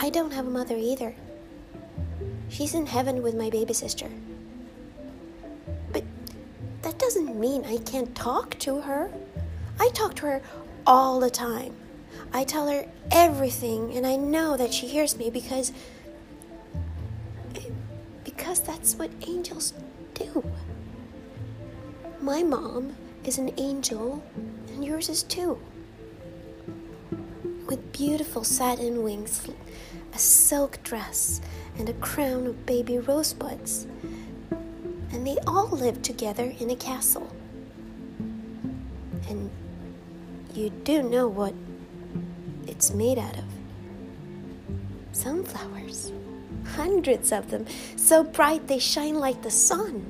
I don't have a mother either. She's in heaven with my baby sister. But that doesn't mean I can't talk to her. I talk to her all the time. I tell her everything, and I know that she hears me because. because that's what angels do. My mom is an angel, and yours is too. With beautiful satin wings, a silk dress, and a crown of baby rosebuds. And they all live together in a castle. And you do know what it's made out of sunflowers. Hundreds of them, so bright they shine like the sun.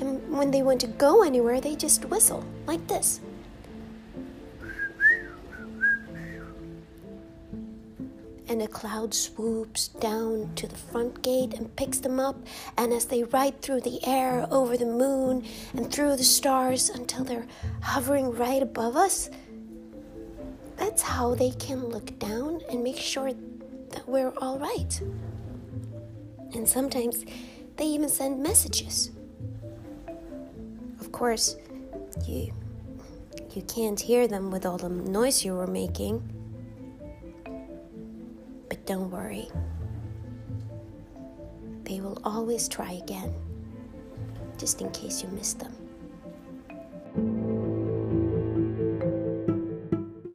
And when they want to go anywhere, they just whistle like this. And a cloud swoops down to the front gate and picks them up. And as they ride through the air, over the moon, and through the stars until they're hovering right above us, that's how they can look down and make sure that we're all right. And sometimes they even send messages. Of course, you you can't hear them with all the noise you were making don't worry. They will always try again, just in case you miss them.